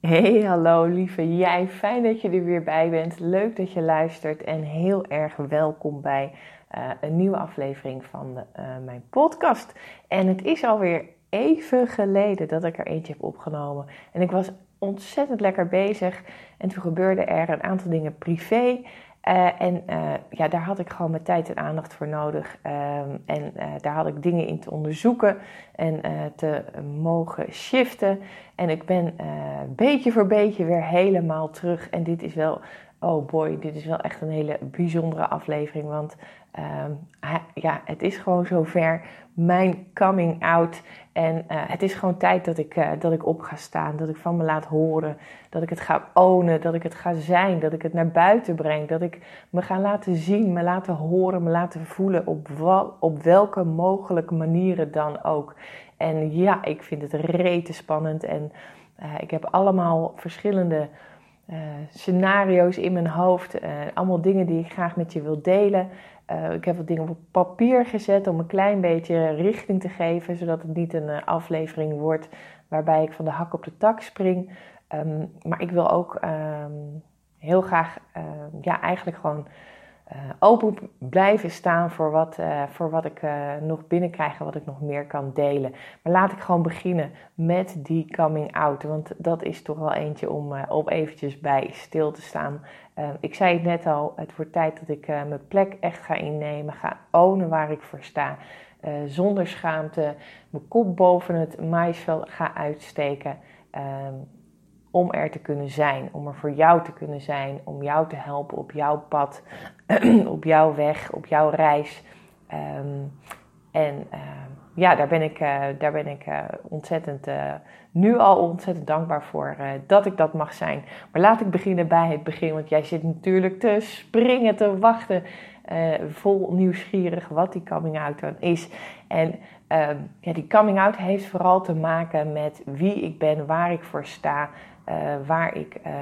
Hey, hallo lieve jij. Fijn dat je er weer bij bent. Leuk dat je luistert en heel erg welkom bij uh, een nieuwe aflevering van uh, mijn podcast. En het is alweer even geleden dat ik er eentje heb opgenomen. En ik was ontzettend lekker bezig. En toen gebeurde er een aantal dingen privé. Uh, en uh, ja, daar had ik gewoon mijn tijd en aandacht voor nodig. Uh, en uh, daar had ik dingen in te onderzoeken en te mogen shiften. En ik ben beetje voor beetje weer helemaal terug. En dit is wel, oh boy, dit is wel echt een hele bijzondere aflevering. Want ehm, ja, het is gewoon zover. Mijn coming out. En het is gewoon tijd dat ik, dat ik op ga staan. Dat ik van me laat horen. Dat ik het ga ownen. Dat ik het ga zijn. Dat ik het naar buiten breng. Dat ik me ga laten zien. Me laten horen. Me laten voelen. Op, wel, op welke mogelijke manieren dan ook. En ja, ik vind het rete spannend. En uh, ik heb allemaal verschillende scenario's in mijn hoofd. Allemaal dingen die ik graag met je wil delen. Ik heb wat dingen op papier gezet om een klein beetje richting te geven. Zodat het niet een aflevering wordt waarbij ik van de hak op de tak spring. Um, maar ik wil ook um, heel graag, ja, eigenlijk gewoon uh, open blijven staan voor wat, uh, voor wat ik uh, nog binnenkrijg en wat ik nog meer kan delen. Maar laat ik gewoon beginnen met die coming out. Want dat is toch wel eentje om, om eventjes bij stil te staan. ik zei het net al, het wordt tijd dat ik mijn plek echt ga innemen. Ga ownen waar ik voor sta. zonder schaamte. Mijn kop boven het maisveld ga uitsteken. Ehm, om er te kunnen zijn, om er voor jou te kunnen zijn, om jou te helpen op jouw pad, op jouw weg, op jouw reis. Um, en uh, ja, daar ben ik, uh, daar ben ik uh, ontzettend, eh, nu al ontzettend dankbaar voor dat ik dat mag zijn. Maar laat ik beginnen bij het begin, want jij zit natuurlijk te springen, te wachten, vol nieuwsgierig wat die coming out dan is. En ehm, ja, die coming out heeft vooral te maken met wie ik ben, waar ik voor sta, uh, waar, ik, uh,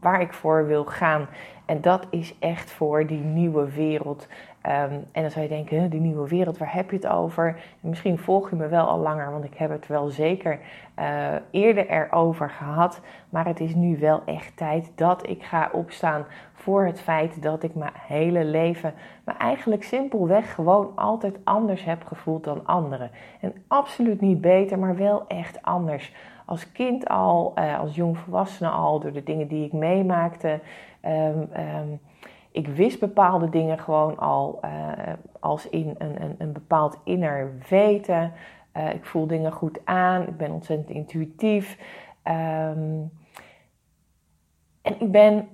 waar ik voor wil gaan. En dat is echt voor die nieuwe wereld. Um, en dan zou je denken, die nieuwe wereld, waar heb je het over? En misschien volg je me wel al langer, want ik heb het wel zeker uh, eerder erover gehad. Maar het is nu wel echt tijd dat ik ga opstaan voor het feit dat ik mijn hele leven me eigenlijk simpelweg gewoon altijd anders heb gevoeld dan anderen. En absoluut niet beter, maar wel echt anders als kind al, uh, als jongvolwassene al, door de dingen die ik meemaakte. Um, ik wist bepaalde dingen gewoon al uh, als in een, een, een, bepaald inner weten. Uh, ik voel dingen goed aan, ik ben ontzettend intuïtief. Um, en ik ben,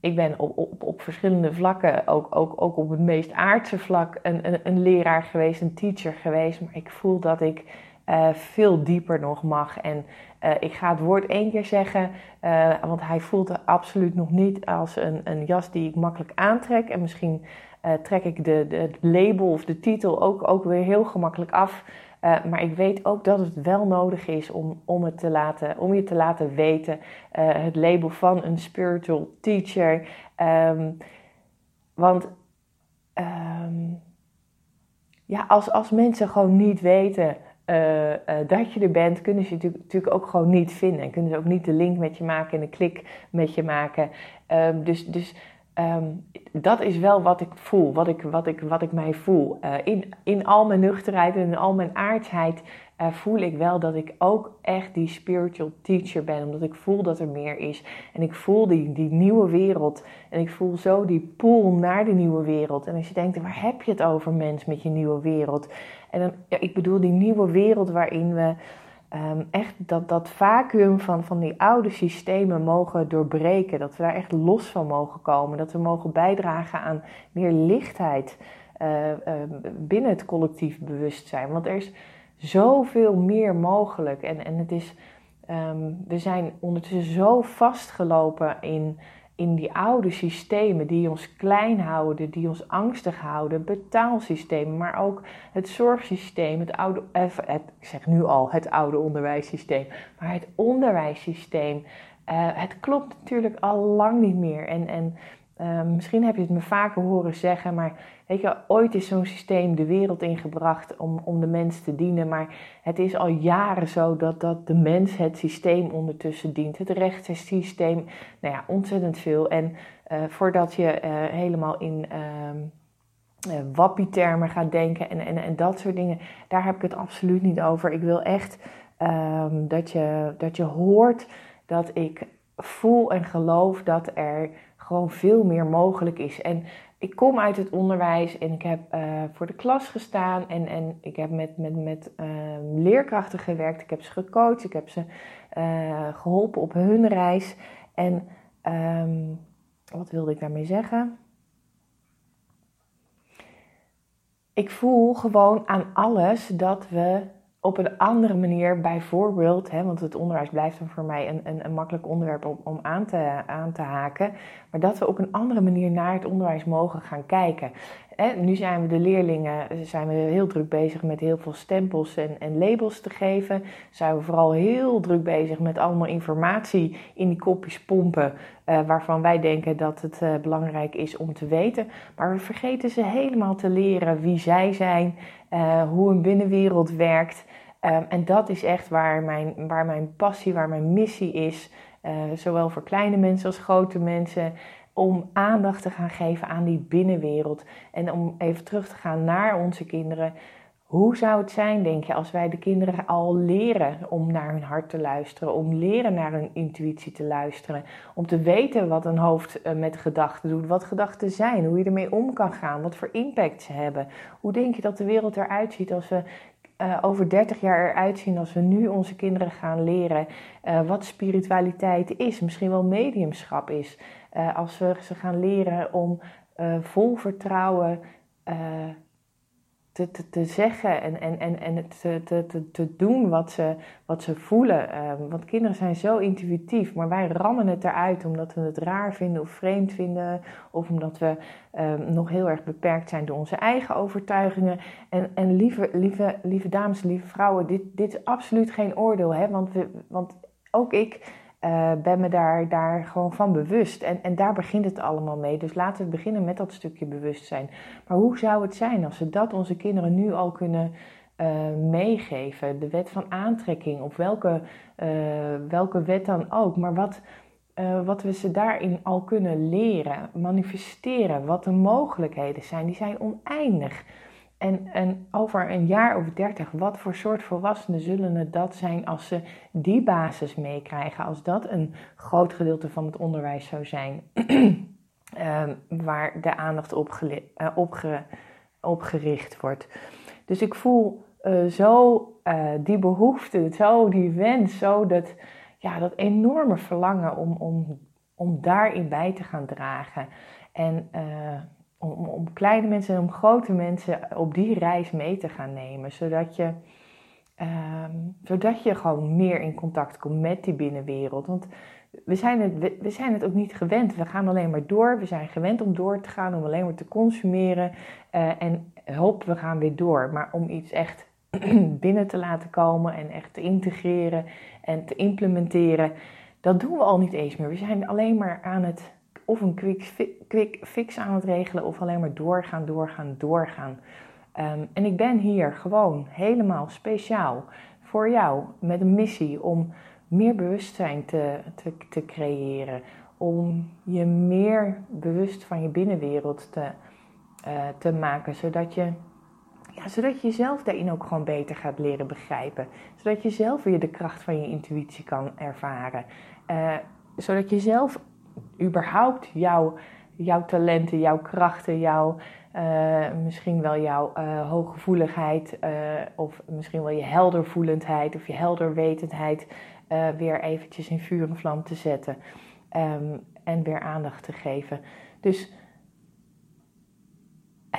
ik ben op, op, op verschillende vlakken, ook, ook, ook op het meest aardse vlak, een, een, een leraar geweest, een teacher geweest. Maar ik voel dat ik uh, veel dieper nog mag. En uh, ik ga het woord één keer zeggen, uh, want hij voelt het absoluut nog niet als een, een jas die ik makkelijk aantrek. En misschien trek ik de, de, het label of de titel ook, ook weer heel gemakkelijk af. maar ik weet ook dat het wel nodig is om, om, het te laten, om je te laten weten. het label van een spiritual teacher. Um, want um, ja, als, als mensen gewoon niet weten uh, uh, dat je er bent, kunnen ze natuurlijk ook gewoon niet vinden. En kunnen ze ook niet de link met je maken en een klik met je maken. Um, dus dus um, dat is wel wat ik voel, wat ik, wat ik, wat ik mij voel. Uh, in, in al mijn nuchterheid en in al mijn aardheid uh, voel ik wel dat ik ook echt die spiritual teacher ben. Omdat ik voel dat er meer is. En ik voel die, die nieuwe wereld. En ik voel zo die pool naar de nieuwe wereld. En als je denkt, waar heb je het over, mens, met je nieuwe wereld? En dan, ja, ik bedoel die nieuwe wereld waarin we um, echt dat, dat vacuüm van, van die oude systemen mogen doorbreken. Dat we daar echt los van mogen komen. Dat we mogen bijdragen aan meer lichtheid uh, uh, binnen het collectief bewustzijn. Want er is zoveel meer mogelijk. En, en het is, um, we zijn ondertussen zo vastgelopen in, in die oude systemen die ons klein houden, die ons angstig houden, betaalsystemen, maar ook het zorgsysteem, het oude, het, ik zeg nu al het oude onderwijssysteem, maar het onderwijssysteem, uh, het klopt natuurlijk al lang niet meer. En, en Ehm, misschien heb je het me vaker horen zeggen, maar weet je, ooit is zo'n systeem de wereld ingebracht om, om de mens te dienen. Maar het is al jaren zo dat, dat de mens het systeem ondertussen dient. Het rechtssysteem, nou ja, ontzettend veel. En uh, voordat je uh, helemaal in um, uh, wappietermen gaat denken en, en, en dat soort dingen, daar heb ik het absoluut niet over. Ik wil echt um, dat, je, dat je hoort dat ik voel en geloof dat er gewoon veel meer mogelijk is. En ik kom uit het onderwijs en ik heb uh, voor de klas gestaan en, en ik heb met, met, met uh, leerkrachten gewerkt. Ik heb ze gecoacht, ik heb ze uh, geholpen op hun reis. En um, wat wilde ik daarmee zeggen? Ik voel gewoon aan alles dat we op een andere manier, bijvoorbeeld, hè, want het onderwijs blijft dan voor mij een, een, een makkelijk onderwerp om, om aan, te, aan te haken, maar dat we op een andere manier naar het onderwijs mogen gaan kijken. Hè, nu zijn we de leerlingen zijn we heel druk bezig met heel veel stempels en, en labels te geven. Zijn we vooral heel druk bezig met allemaal informatie in die kopjes pompen, uh, waarvan wij denken dat het uh, belangrijk is om te weten. Maar we vergeten ze helemaal te leren wie zij zijn, hoe een binnenwereld werkt. Um, en dat is echt waar mijn, waar mijn passie, waar mijn missie is. zowel voor kleine mensen als grote mensen om aandacht te gaan geven aan die binnenwereld. En om even terug te gaan naar onze kinderen. Hoe zou het zijn, denk je, als wij de kinderen al leren om naar hun hart te luisteren, om leren naar hun intuïtie te luisteren, om te weten wat een hoofd eh, met gedachten doet, wat gedachten zijn, hoe je ermee om kan gaan, wat voor impact ze hebben. Hoe denk je dat de wereld eruit ziet als we uh, over 30 jaar eruit zien als we nu onze kinderen gaan leren uh, wat spiritualiteit is, misschien wel mediumschap is. Uh, als we ze gaan leren om vol vertrouwen te, te, te, zeggen en, en, en, en te, te, te, doen wat ze, wat ze voelen. Um, want kinderen zijn zo intuïtief, maar wij rammen het eruit omdat we het raar vinden of vreemd vinden. Of omdat we um, nog heel erg beperkt zijn door onze eigen overtuigingen. En, en lieve, lieve, lieve dames, lieve vrouwen, dit, dit is absoluut geen oordeel. Hè? Want, we, want ook ik uh, ben me daar, daar gewoon van bewust. En, en daar begint het allemaal mee. Dus laten we beginnen met dat stukje bewustzijn. Maar hoe zou het zijn als we dat onze kinderen nu al kunnen uh, meegeven? De wet van aantrekking, of welke, uh, welke wet dan ook. Maar wat, wat we ze daarin al kunnen leren, manifesteren, wat de mogelijkheden zijn, die zijn oneindig. En, en over een jaar of dertig, wat voor soort volwassenen zullen het dat zijn als ze die basis meekrijgen? Als dat een groot gedeelte van het onderwijs zou zijn, um, waar de aandacht op, uh, opge op, gericht wordt. Dus ik voel uh, zo uh, die behoefte, zo die wens, zo dat, ja, dat enorme verlangen om, om, om daarin bij te gaan dragen. En om, kleine mensen en om grote mensen op die reis mee te gaan nemen. Zodat je, um, zodat je gewoon meer in contact komt met die binnenwereld. Want we zijn, het, we, zijn het ook niet gewend. We gaan alleen maar door. We zijn gewend om door te gaan, om alleen maar te consumeren. Uh, en hop, we gaan weer door. Maar om iets echt binnen te laten komen en echt te integreren en te implementeren, dat doen we al niet eens meer. We zijn alleen maar aan het of een quick, quick fix aan het regelen of alleen maar doorgaan, doorgaan, doorgaan. Um, en ik ben hier gewoon helemaal speciaal voor jou met een missie om meer bewustzijn te, te, te creëren. Om je meer bewust van je binnenwereld te, uh, te maken, zodat je, ja, zodat je jezelf daarin ook gewoon beter gaat leren begrijpen. Zodat je zelf weer de kracht van je intuïtie kan ervaren. Uh, zodat je zelf überhaupt jouw, jouw talenten, jouw krachten, jouw, uh, misschien wel jouw uh, hooggevoeligheid uh, of misschien wel je heldervoelendheid of je helderwetendheid weer eventjes in vuur en vlam te zetten um, en weer aandacht te geven. Dus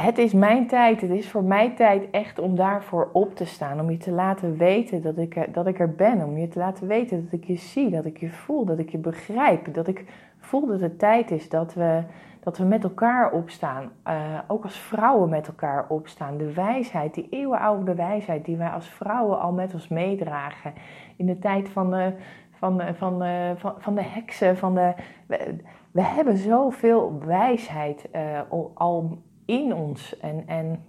het is mijn tijd, het is voor mij tijd echt om daarvoor op te staan. Om je te laten weten dat ik, dat ik er ben. Om je te laten weten dat ik je zie, dat ik je voel, dat ik je begrijp. Dat ik voel dat het tijd is dat we, dat we met elkaar opstaan. Uh, ook als vrouwen met elkaar opstaan. De wijsheid, die eeuwenoude wijsheid die wij als vrouwen al met ons meedragen. In de tijd van de, van, van, van, de heksen. Van de, we, we hebben zoveel wijsheid al in ons. En, en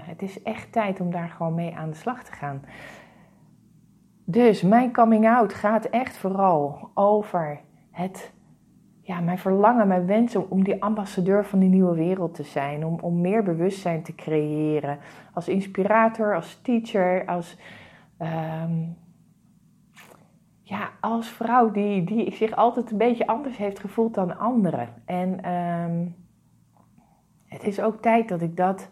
het is echt tijd om daar gewoon mee aan de slag te gaan. Dus mijn coming out gaat echt vooral over het, ja, mijn verlangen, mijn wens om, om die ambassadeur van die nieuwe wereld te zijn. Om, om meer bewustzijn te creëren. Als inspirator, als teacher, als, ehm, ja, als vrouw die, die zich altijd een beetje anders heeft gevoeld dan anderen. En ehm, het is ook tijd dat ik dat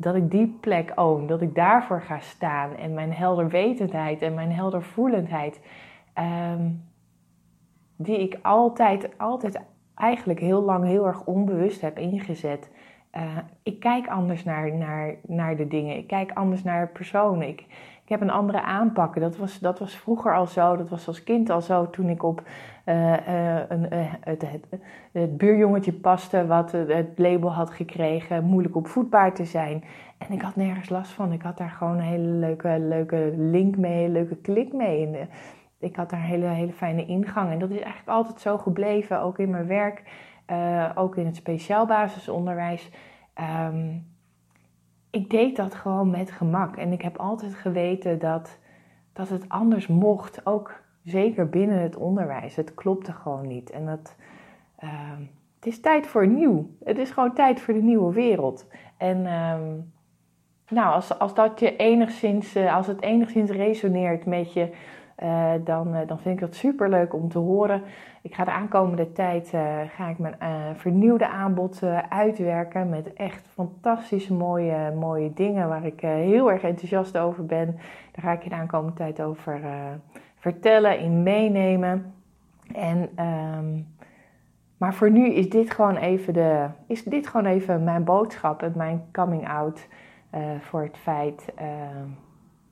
dat ik die plek own, dat ik daarvoor ga staan en mijn helderwetendheid en mijn heldervoelendheid, um, die ik altijd, altijd eigenlijk heel lang heel erg onbewust heb ingezet. Uh, ik kijk anders naar, naar, naar de dingen, ik kijk anders naar personen. Ik heb een andere aanpak. Dat was, dat was vroeger al zo, dat was als kind al zo toen ik op uh, uh, een, het, het, het, buurjongetje paste wat het label had gekregen, moeilijk op voetbaar te zijn. En ik had nergens last van. Ik had daar gewoon een hele leuke, leuke link mee, een leuke klik mee. Ik had daar een hele, hele fijne ingang. En dat is eigenlijk altijd zo gebleven, ook in mijn werk, ook in het speciaal basisonderwijs. Um, ik deed dat gewoon met gemak. En ik heb altijd geweten dat, dat het anders mocht. Ook zeker binnen het onderwijs. Het klopte gewoon niet. En dat, ehm, het is tijd voor nieuw. Het is gewoon tijd voor de nieuwe wereld. En ehm, nou, als, als dat je enigszins, uh, als het enigszins resoneert met je, uh, dan, uh, dan vind ik dat super leuk om te horen. Ik ga de aankomende tijd uh, ga ik mijn vernieuwde aanbod uitwerken met echt fantastische mooie, mooie dingen waar ik heel erg enthousiast over ben. Daar ga ik je de aankomende tijd over vertellen, in meenemen. En, um, maar voor nu is dit gewoon even, de, is dit gewoon even mijn boodschap en mijn coming out voor het feit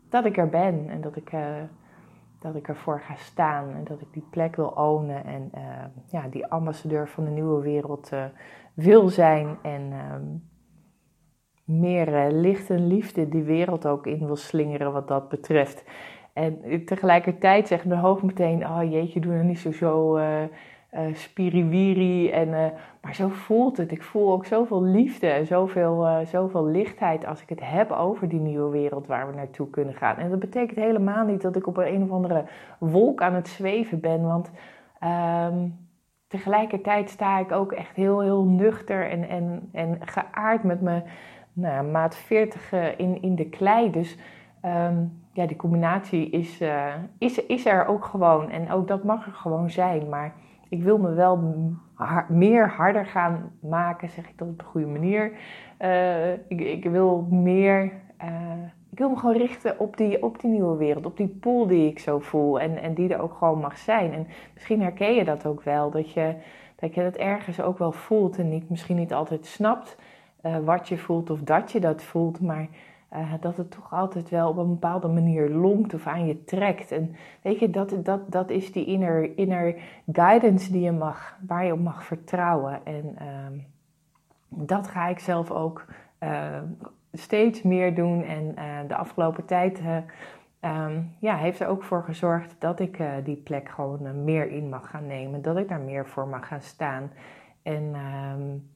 dat ik er ben en dat ik dat ik ervoor ga staan en dat ik die plek wil ownen en uh, ja, die ambassadeur van de nieuwe wereld uh, wil zijn en uh, meer uh, licht en liefde die wereld ook in wil slingeren wat dat betreft. En tegelijkertijd zegt mijn hoofd meteen, oh jeetje, doe nou niet zo, zo uh, spiriwiri. En, uh, maar zo voelt het. Ik voel ook zoveel liefde en zoveel, uh, zoveel lichtheid als ik het heb over die nieuwe wereld waar we naartoe kunnen gaan. En dat betekent helemaal niet dat ik op een, of andere wolk aan het zweven ben. Want um, tegelijkertijd sta ik ook echt heel, heel nuchter en, en, en geaard met mijn nou, maat 40 in, in de klei. Dus um, ja, die combinatie is, is, is er ook gewoon. En ook dat mag er gewoon zijn. Maar ik wil me wel meer harder gaan maken, zeg ik dat op de goede manier. Uh, ik, ik, wil meer. Uh, ik wil me gewoon richten op die, op die nieuwe wereld, op die pool die ik zo voel en, en die er ook gewoon mag zijn. En misschien herken je dat ook wel, dat je dat, je dat ergens ook wel voelt en niet, misschien niet altijd snapt uh, wat je voelt of dat je dat voelt, maar uh, dat het toch altijd wel op een bepaalde manier lonkt of aan je trekt. En weet je, dat, dat, dat is die inner, inner guidance die je mag, waar je op mag vertrouwen. En uh, dat ga ik zelf ook uh, steeds meer doen. En uh, de afgelopen tijd um, ja, heeft er ook voor gezorgd dat ik die plek gewoon meer in mag gaan nemen. Dat ik daar meer voor mag gaan staan. En um,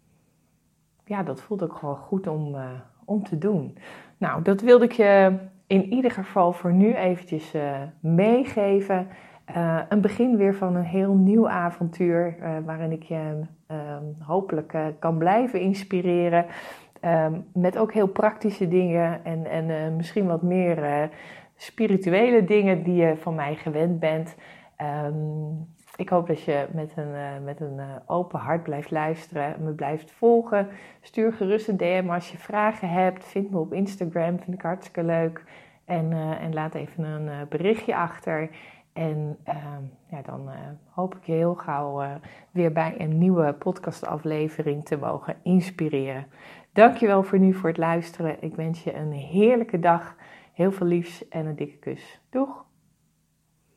ja, dat voelt ook gewoon goed om, om te doen. Nou, dat wilde ik je in ieder geval voor nu eventjes uh, meegeven. Uh, een begin weer van een heel nieuw avontuur uh, waarin ik je ehm, hopelijk kan blijven inspireren. Um, met ook heel praktische dingen en, en misschien wat meer spirituele dingen die je van mij gewend bent. Um, ik hoop dat je met een, uh, met een uh, open hart blijft luisteren, me blijft volgen. Stuur gerust een DM als je vragen hebt. Vind me op Instagram, vind ik hartstikke leuk. En, uh, en laat even een berichtje achter. En ehm, ja, dan hoop ik je heel gauw weer bij een nieuwe podcastaflevering te mogen inspireren. Dankjewel voor nu voor het luisteren. Ik wens je een heerlijke dag, heel veel liefs en een dikke kus. Doeg!